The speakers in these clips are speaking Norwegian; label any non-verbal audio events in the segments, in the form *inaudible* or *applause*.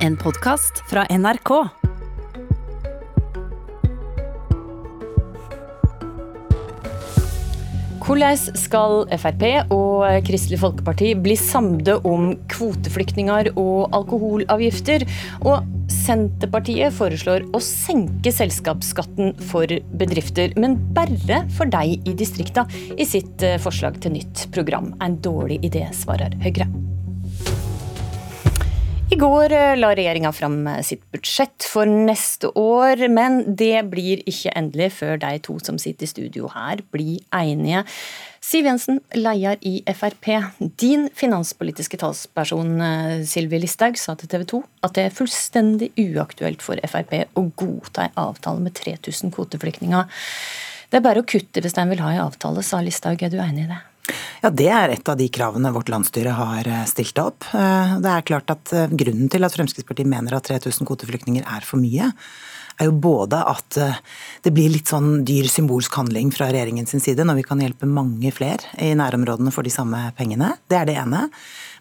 En podkast fra NRK. Hvordan skal Frp og Kristelig Folkeparti bli samde om kvoteflyktninger og alkoholavgifter? Og Senterpartiet foreslår å senke selskapsskatten for bedrifter, men bare for deg i distrikta, i sitt eh, forslag til nytt program. En dårlig idé, svarer Høyre. Går eh, la regjeringa fram eh, sitt budsjett for neste år, men det blir ikke endelig før de to som sitter i studio her blir enige. Siv Jensen, leder i Frp. Din finanspolitiske talsperson eh, Sylvi Listhaug sa til TV 2 at det er fullstendig uaktuelt for Frp å godta en avtale med 3000 kvoteflyktninger. Det er bare å kutte hvis de vil ha en avtale, sa Listhaug. Er du enig i det? Ja, Det er et av de kravene vårt landsstyre har eh, stilt opp. Eh, det er klart at eh, Grunnen til at Fremskrittspartiet mener at 3000 kvoteflyktninger er for mye, er jo både at det blir litt sånn dyr symbolsk handling fra regjeringens side når vi kan hjelpe mange flere i nærområdene for de samme pengene. Det er det ene.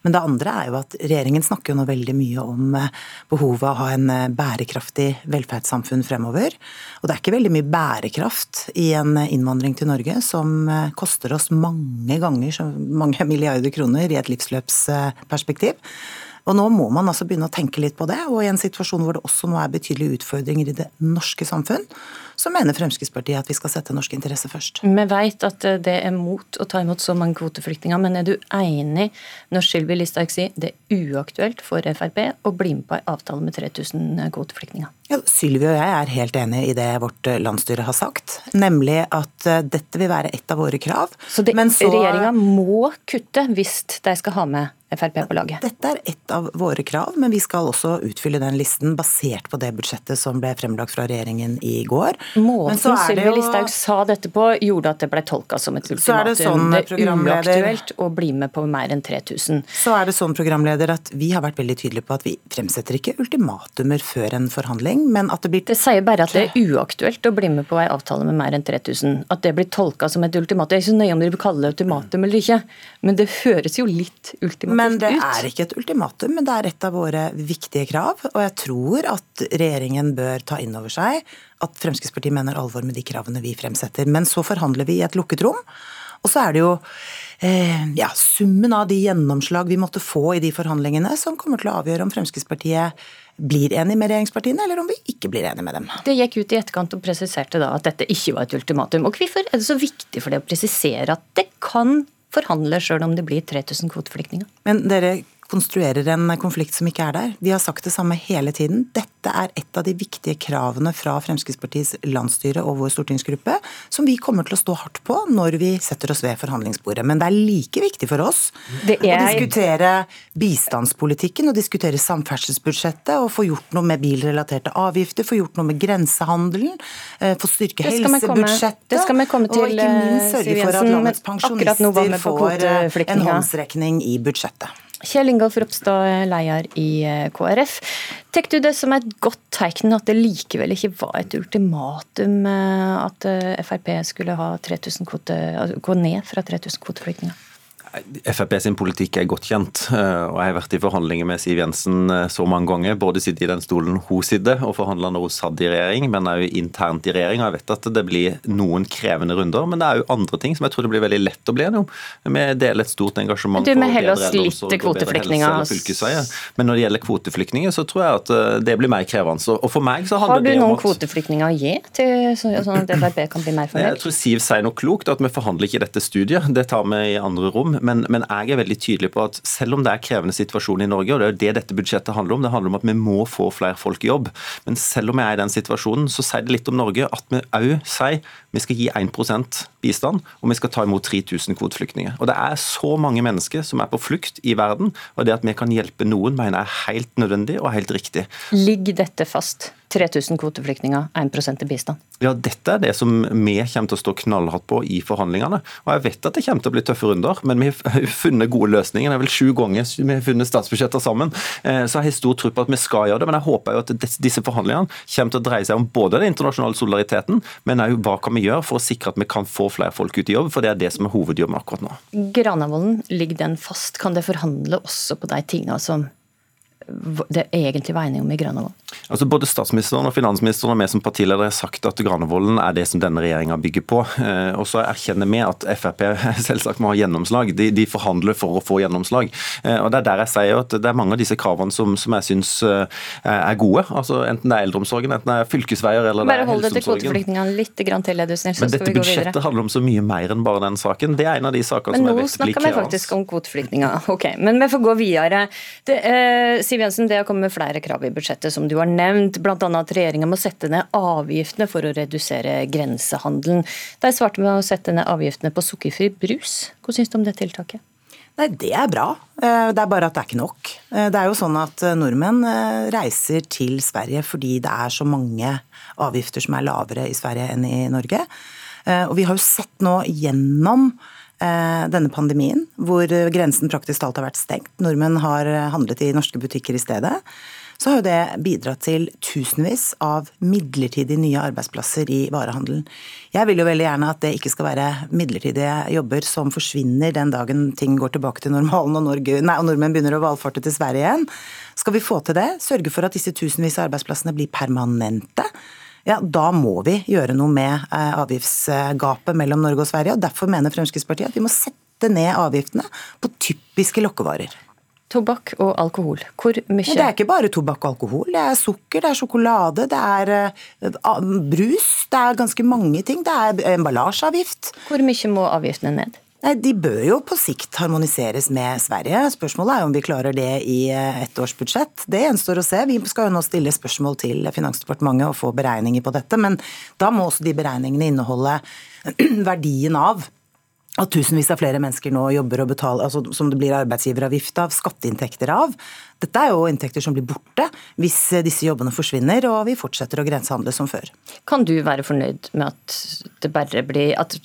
Men det andre er jo at regjeringen snakker jo nå veldig mye om eh, behovet å ha en eh, bærekraftig velferdssamfunn fremover. Og det er ikke veldig mye bærekraft i en innvandring til Norge som eh, koster oss mange ganger mange *laughs* milliarder kroner i et livsløpsperspektiv. Og nå må man altså begynne å tenke litt på det, og i en situasjon hvor det også nå er betydelige utfordringer i det norske samfunn, så mener Fremskrittspartiet at vi skal sette norske interesser først. Vi vet at det er mot å ta imot så mange kvoteflyktninger, men er du enig når Sylvi Listhaug sier det er uaktuelt for Frp å bli med på en avtale med 3000 kvoteflyktninger? Ja, Sylvi og jeg er helt enig i det vårt landsstyre har sagt, nemlig at eh, dette vil være et av våre krav. Så, det, så regjeringa må kutte hvis de skal ha med Frp på laget? Dette er ett av våre krav, men vi skal også utfylle den listen basert på det budsjettet som ble fremlagt fra regjeringen i går. Måten Sylvi Listhaug sa dette på, gjorde at det ble tolka som et ultimatum. det, sånn, det er uaktuelt å bli med på mer enn 3000. Så er det sånn, programleder, at vi har vært veldig tydelige på at vi fremsetter ikke ultimatumer før en forhandling, men at det blir Det sier bare at det er uaktuelt å bli med på en avtale med mer enn 3000. At det blir tolka som et ultimatum. Jeg er ikke så nøye om dere vil kalle det ultimatum eller ikke, men det høres jo litt ultimativt ut. Men det er ikke et ultimatum, men det er et av våre viktige krav. Og jeg tror at regjeringen bør ta inn over seg at Fremskrittspartiet mener alvor med de kravene vi fremsetter. Men så forhandler vi i et lukket rom. Og så er det jo eh, ja, summen av de gjennomslag vi måtte få i de forhandlingene, som kommer til å avgjøre om Fremskrittspartiet blir enig med regjeringspartiene, eller om vi ikke blir enig med dem. Det gikk ut i etterkant og presiserte da at dette ikke var et ultimatum. Og hvorfor er det så viktig for det å presisere at det kan forhandle sjøl om det blir 3000 kvoteflyktninger. Men dere konstruerer en konflikt som ikke er der. Vi har sagt det samme hele tiden. Dette er et av de viktige kravene fra Fremskrittspartiets landsstyre og vår stortingsgruppe, som vi kommer til å stå hardt på når vi setter oss ved forhandlingsbordet. Men det er like viktig for oss er... å diskutere bistandspolitikken og diskutere samferdselsbudsjettet og få gjort noe med bilrelaterte avgifter, få gjort noe med grensehandelen, eh, få styrke helsebudsjettet, og ikke minst sørge for at landets pensjonister får en håndsrekning i budsjettet. Kjell Ingolf Ropstad, leder i eh, KrF. Tar du det som et godt tegn at det likevel ikke var et ultimatum eh, at eh, Frp skulle ha 3000 kvote, altså gå ned fra 3000 kvoteflyktninger? Frp sin politikk er godt kjent, eh, og jeg har vært i forhandlinger med Siv Jensen eh, så mange ganger. Både sittet i den stolen hun sitter og forhandla når hun satt i regjering, men òg internt i regjering. Jeg vet at det blir noen krevende runder, men det er jo andre ting som jeg tror det blir veldig lett å bli enige om. Vi deler et stort engasjement du, for bedre eldreomsorg og bedre helse fylkesveier. Men når det gjelder kvoteflyktninger, så tror jeg at eh, det blir mer krevende. Og for meg så handler det om Har du noen kvoteflyktninger å gi, til, sånn at Frp kan bli mer fornøyd? Jeg tror Siv sier noe klokt, at vi forhandler ikke dette studiet. Det tar vi i andre rom men, men, jeg er veldig tydelig på at selv om det er krevende situasjon i Norge, og det er det dette budsjettet handler om, det handler om at vi må få flere folk i jobb. Men selv om vi er i den situasjonen, så sier det litt om Norge at vi òg sier vi skal gi 1% bistand, og vi skal ta imot 3000 kvoteflyktninger. Og Det er så mange mennesker som er på flukt i verden, og det at vi kan hjelpe noen, mener jeg er helt nødvendig og helt riktig. Ligger dette fast? 3000 kvoteflyktninger, 1 i bistand? Ja, Dette er det som vi kommer til å stå knallhardt på i forhandlingene. Og Jeg vet at det kommer til å bli tøffe runder, men vi har funnet gode løsninger. Det er vel sju ganger vi har funnet statsbudsjetter sammen. Eh, så jeg har stor tro på at vi skal gjøre det. Men jeg håper jo at disse forhandlingene kommer til å dreie seg om både den internasjonale solidariteten, men òg hva kan vi gjøre for å sikre at vi kan få flere folk ut i jobb, for det er det som er hovedjobben akkurat nå. Granavolden, ligger den fast? Kan det forhandle også på de tingene som det egentlig var enige om i Granavolden? Altså Både statsministeren og finansministeren og vi som partileder har sagt at Granavolden er det som denne regjeringa bygger på. Eh, og så erkjenner vi at Frp *laughs* selvsagt må ha gjennomslag. De, de, forhandler for å få gjennomslag. Eh, og Det er der jeg sier at det er mange av disse kravene som, som jeg syns er gode. altså Enten det er eldreomsorgen, enten det er fylkesveier eller bare det er hold deg til kvoteflyktningene litt til, Edusnil, så Men dette budsjettet handler om så mye mer enn bare den saken. Det er en av de sakene som er blir krevende. Men nå snakker vi faktisk om kvoteflyktninger. Ok, men vi får gå videre. Det, eh, Siv Jensen, det har kommet flere krav i budsjettet, som du har nevnt. Bl.a. at regjeringa må sette ned avgiftene for å redusere grensehandelen. De svarte med å sette ned avgiftene på sukkerfri brus. Hva syns du om det tiltaket? Nei, Det er bra. Eh, det er bare at det er ikke nok. Eh, det er jo sånn at eh, nordmenn reiser til Sverige fordi det er så mange avgifter som er lavere i Sverige enn i Norge. Og vi har jo sett nå gjennom denne pandemien, hvor grensen praktisk talt har vært stengt. Nordmenn har handlet i norske butikker i stedet så har jo det bidratt til tusenvis av midlertidige nye arbeidsplasser i varehandelen. Jeg vil jo veldig gjerne at det ikke skal være midlertidige jobber som forsvinner den dagen ting går tilbake til normalen og, Norge, nei, og nordmenn begynner å valfarte til Sverige igjen. Skal vi få til det, sørge for at disse tusenvis av arbeidsplassene blir permanente, ja, da må vi gjøre noe med eh, avgiftsgapet mellom Norge og Sverige. og Derfor mener Fremskrittspartiet at vi må sette ned avgiftene på typiske lokkevarer. Tobakk og alkohol, hvor mye Det er ikke bare tobakk og alkohol. Det er sukker, det er sjokolade, det er uh, brus. Det er ganske mange ting. Det er emballasjeavgift. Hvor mye må avgiftene ned? Nei, De bør jo på sikt harmoniseres med Sverige. Spørsmålet er om vi klarer det i et ett års budsjett. Det gjenstår å se. Vi skal jo nå stille spørsmål til Finansdepartementet og få beregninger på dette. Men da må også de beregningene inneholde *clears throat* verdien av at tusenvis av flere mennesker nå jobber og betaler, altså som det blir arbeidsgiveravgift av, skatteinntekter av. Dette er jo inntekter som blir borte hvis disse jobbene forsvinner og vi fortsetter å grensehandle som før. Kan du være fornøyd med at det blir at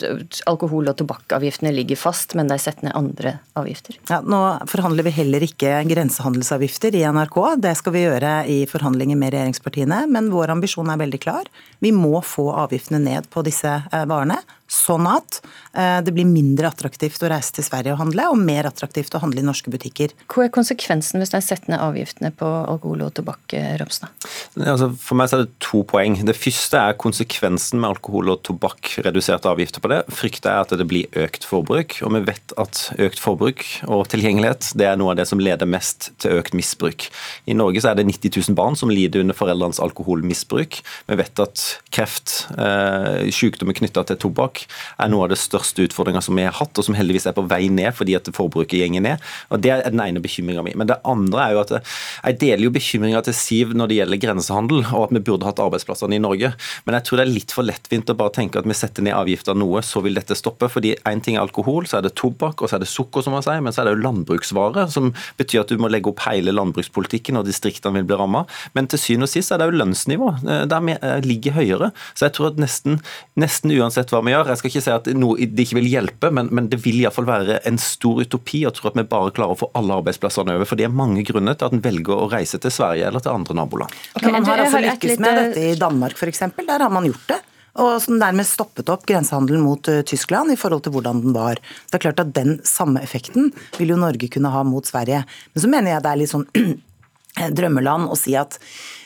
alkohol- og tobakkavgiftene ligger fast, men de setter ned andre avgifter? Ja, nå forhandler vi heller ikke grensehandelsavgifter i NRK. Det skal vi gjøre i forhandlinger med regjeringspartiene, men vår ambisjon er veldig klar. Vi må få avgiftene ned på disse eh, varene sånn at eh, det blir mindre attraktivt å reise til Sverige og handle, og mer attraktivt å handle i norske butikker. Hva er konsekvensen hvis de setter ned avgiftene på alkohol og tobakk, eh, Ropstad? Altså, for meg er det to poeng. Det første er konsekvensen med alkohol og tobakk, reduserte avgifter på det. Frykter jeg at det blir økt forbruk, og vi vet at økt forbruk og tilgjengelighet det er noe av det som leder mest til økt misbruk. I Norge er det 90 000 barn som lider under foreldrenes alkoholmisbruk. Vi vet at kreft, eh, sykdommer knytta til tobakk, er noe av det største utfordringa som vi har hatt, og som heldigvis er på vei ned fordi at forbruket gjenger ned. Og Det er den ene bekymringa mi. Men det andre er jo at jeg deler jo bekymringa til Siv når det gjelder grensehandel, og at vi burde hatt arbeidsplassene i Norge. Men jeg tror det er litt for lettvint å bare tenke at vi setter ned avgifter noe, så vil dette stoppe. fordi én ting er alkohol, så er det tobakk, og så er det sukker, som man sier, men så er det jo landbruksvarer, som betyr at du må legge opp hele landbrukspolitikken, og distriktene vil bli ramma. Men til syvende og sist er det jo lønnsnivå eh, der vi eh, ligger høyere. Så jeg tror at nesten, nesten uansett hva vi gjør, jeg skal ikke si at noe, det ikke vil hjelpe, men, men det vil iallfall være en stor utopi å tro at vi bare klarer å få alle arbeidsplassene over. For det er mange grunner til at en velger å reise til Sverige eller til andre naboland. Okay, man har altså lykkes med dette i Danmark f.eks. Der har man gjort det og som dermed stoppet opp grensehandelen mot uh, Tyskland i forhold til hvordan den var. Det er klart at Den samme effekten vil jo Norge kunne ha mot Sverige. Men så mener jeg det er litt sånn *clears throat* drømmeland å si at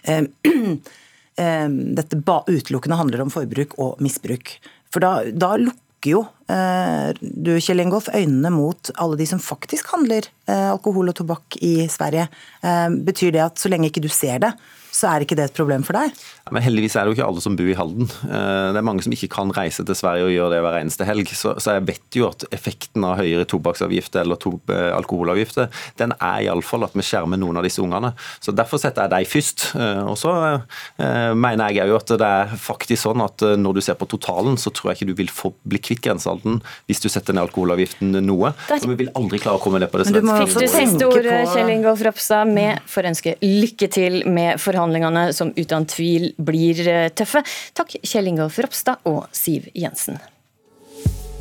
eh, uh, *clears throat* dette utelukkende handler om forbruk og misbruk. For da, da lukker jo eh, du, Kjell Ingolf, øynene mot alle de som faktisk handler eh, alkohol og tobakk i Sverige. Eh, betyr det at så lenge ikke du ser det, så er ikke det et problem for deg? Ja, men Heldigvis er det jo ikke alle som bor i Halden. Eh, det er mange som ikke kan reise til Sverige og gjøre det hver eneste helg. Så, så jeg vet jo at effekten av høyere tobakksavgifter eller to, eh, alkoholavgifter, den er iallfall at vi skjermer noen av disse ungene. Så Derfor setter jeg deg først. Eh, og så mener jeg jo at det er faktisk sånn at når du ser på totalen, så tror jeg ikke du vil få bli kvitt grensehandelen hvis du setter ned alkoholavgiften noe. Så vi vil aldri klare å komme ned på det svenske. Fikk du siste ord, Kjell Ingolf Ropstad. Vi får ønske lykke til med forhandlingene forhandlingene som uten tvil blir eh, tøffe. Takk Kjell Ingolf Ropstad og Siv Jensen.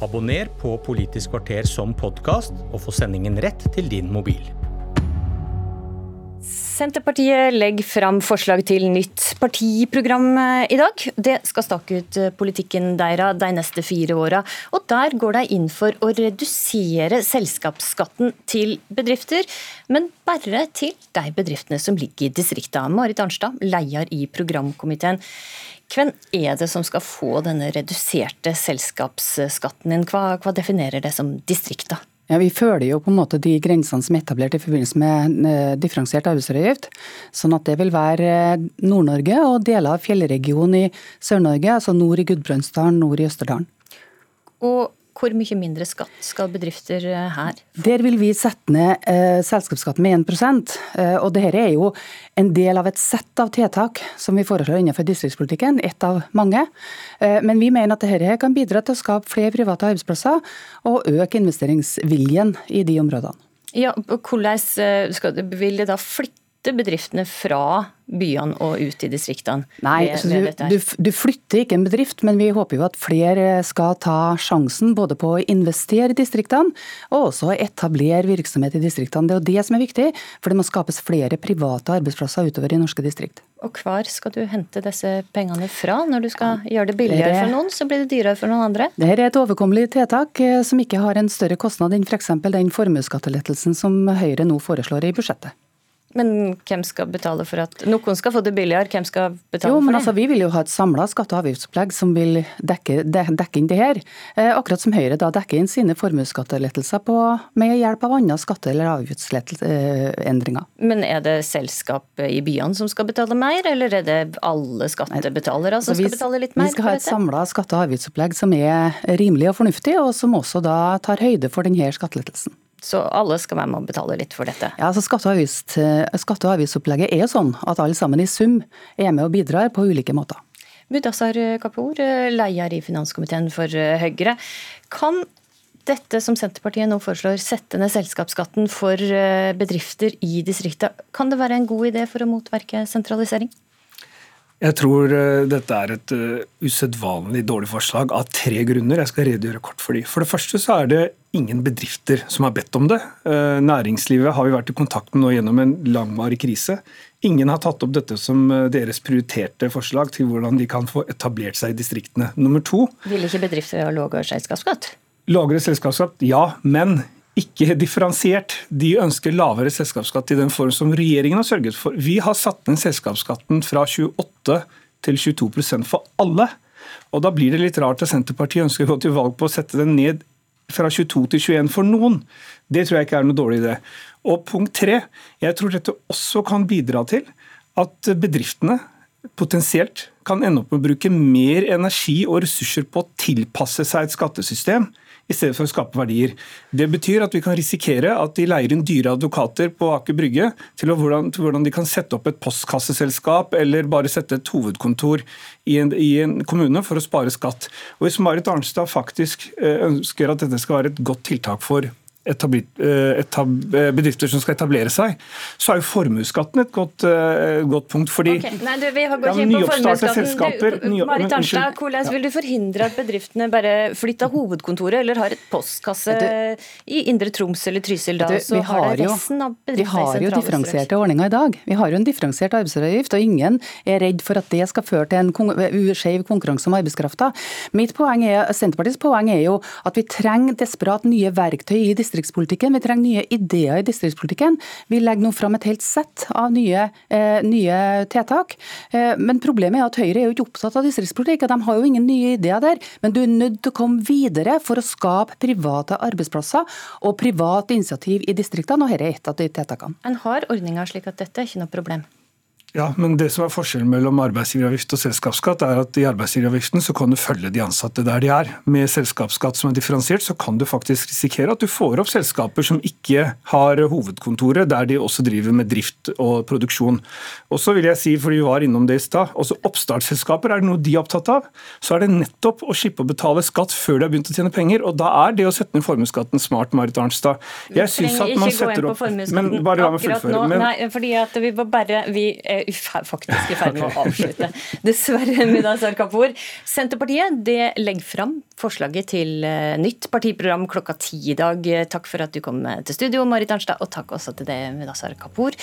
Abonner på Politisk kvarter som podkast, og få sendingen rett til din mobil. Senterpartiet legger fram forslag til nytt partiprogram i dag. Det skal stake ut eh, politikken deres de neste fire åra. Og der går de inn for å redusere selskapsskatten til bedrifter, men bare til de bedriftene som ligger i distriktene. Marit Arnstad, leder i programkomiteen. Hvem er det som skal få denne reduserte selskapsskatten din? Hva, hva definerer det som distrikter? Ja, Vi følger jo på en måte de grensene som er etablert i forbindelse med eh, differensiert arbeidsgiveravgift. Sånn at det vil være eh, Nord-Norge og deler av fjellregionen i Sør-Norge, altså nord i Gudbrandsdalen, nord i Østerdalen. Og hvor mye mindre skatt skal bedrifter eh, her? Der vil vi sette ned eh, selskapsskatten med 1 eh, og dette er jo en del av et sett av tiltak som vi foreslår innenfor distriktspolitikken, ett av mange. Eh, men vi mener at dette kan bidra til å skape flere private arbeidsplasser og øke investeringsviljen i de områdene. Ja, hvordan eh, skal, Vil det da flytte bedriftene fra byene og ut i distriktene? Nei, med, du, du, du, flytter ikke en bedrift, men vi håper jo at flere skal ta sjansen både på å investere i distriktene og også etablere virksomhet i distriktene. Det er jo det som er viktig, for det må skapes flere private arbeidsplasser utover i norske distrikt. Og hvor skal du hente disse pengene fra? Når du skal gjøre det billigere for noen, så blir det dyrere for noen andre? Dette er et overkommelig tiltak eh, som ikke har en større kostnad enn f.eks. den formuesskattelettelsen som Høyre nå foreslår i budsjettet. Men hvem skal betale for at noen skal få det billigere? Hvem skal betale jo, for det? Altså, vi vil jo ha et samla skatte- og avgiftsopplegg som vil dekke, dekke inn det her. Eh, akkurat som Høyre da dekker inn sine formuesskattelettelser med hjelp av andre skatte- eller avgiftsendringer. Eh, men er det selskapet i byene som skal betale mer, eller er det alle skattebetalere som skal betale litt mer? Vi skal ha et samla skatte- og avgiftsopplegg som er rimelig og fornuftig, og som også da tar høyde for denne skattelettelsen. Så alle skal være med å betale litt for dette? Ja, altså Skatte- og, avgift, skatte og avgiftsopplegget er sånn at alle sammen i sum er med og bidrar på ulike måter. Mudassar Kapur, leder i finanskomiteen for Høyre. Kan dette som Senterpartiet nå foreslår, sette ned selskapsskatten for eh, bedrifter i distriktet, kan det være en god idé for å motverke sentralisering? Jeg tror eh, dette er et usedvanlig dårlig forslag av tre grunner. Jeg skal redegjøre kort for de. For det første så er det ingen bedrifter som har bedt om det. Eh, næringslivet har vi vært i kontakt med nå gjennom en langvarig krise. Ingen har tatt opp dette som eh, deres prioriterte forslag til hvordan de kan få etablert seg i distriktene. Nummer to Vil ikke bedrifter ha lavere selskapsskatt? Lavere selskapsskatt, ja. Men ikke differensiert. De ønsker lavere selskapsskatt i den form som regjeringen har sørget for. Vi har satt ned selskapsskatten fra 28 til 22% for alle. Og Da blir det litt rart at Senterpartiet ønsker å gå til valg på å sette den ned fra 22 til 21 for noen. Det tror jeg ikke er noe dårlig idé. Og punkt tre, jeg tror dette også kan bidra til at bedriftene potensielt kan ende opp med å bruke mer energi og ressurser på å tilpasse seg et skattesystem i stedet for å skape verdier. Det betyr at vi kan risikere at de leier inn dyre advokater på Aker Brygge til, hvordan, til hvordan, de kan sette opp et postkasseselskap eller bare sette et hovedkontor i en, i en kommune for å spare skatt. Og Hvis Marit Arnstad faktisk eh, ønsker at dette skal være et godt tiltak for bedrifter som skal etablere seg, så er jo formuesskatten et godt, uh, godt, punkt. fordi okay. Nei, du, vi har gått ja, på selskaper du, Marit Arnstad, Hvordan vil du forhindre at bedriftene bare flytter hovedkontoret eller har et postkasse du, i Indre Troms eller Trysil da, så har, det resten av bedriftene Vi har jo differensierte ordninger i dag. Vi har jo en differensiert arbeidsgiveravgift, og ingen er redd for at det skal føre til en skeiv konkurranse om arbeidskrafta. Mitt poeng er, Senterpartiets poeng er jo at vi trenger desperat nye verktøy i distriktene distriktspolitikken. Vi trenger nye ideer i distriktspolitikken. Vi legger nå fram et helt sett av nye, eh, nye tiltak. Eh, men problemet er at Høyre er jo ikke opptatt av distriktspolitikk. De har jo ingen nye ideer der. Men du er nødt til å komme videre for å skape private arbeidsplasser og privat initiativ i distriktene, og dette er et av de tiltakene. En har ordninger slik at dette er ikke noe problem? Ja, men det som er Forskjellen mellom arbeidsgiveravgift og selskapsskatt er at i arbeidsgiveravgiften så kan du følge de ansatte der de er. Med selskapsskatt som er differensiert, så kan du faktisk risikere at du får opp selskaper som ikke har hovedkontoret, der de også driver med drift og produksjon. Og så vil jeg si, fordi vi var innom det i stad, også oppstartsselskaper, er det noe de er opptatt av, så er det nettopp å slippe å betale skatt før de har begynt å tjene penger. Og da er det å sette ned formuesskatten smart, Marit Arnstad. Jeg syns at man setter opp Men bare la meg fullføre. Men... Nei, fordi at vi bare, vi er faktisk i ferd med å avslutte. Dessverre, Mudassar Kapur. Senterpartiet det legger fram forslaget til eh, nytt partiprogram klokka ti i dag. Takk for at du kom til studio, Marit Arnstad, og takk også til deg, Mudassar Kapur.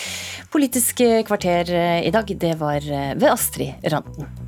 Politisk kvarter i dag, det var ved Astrid Randen.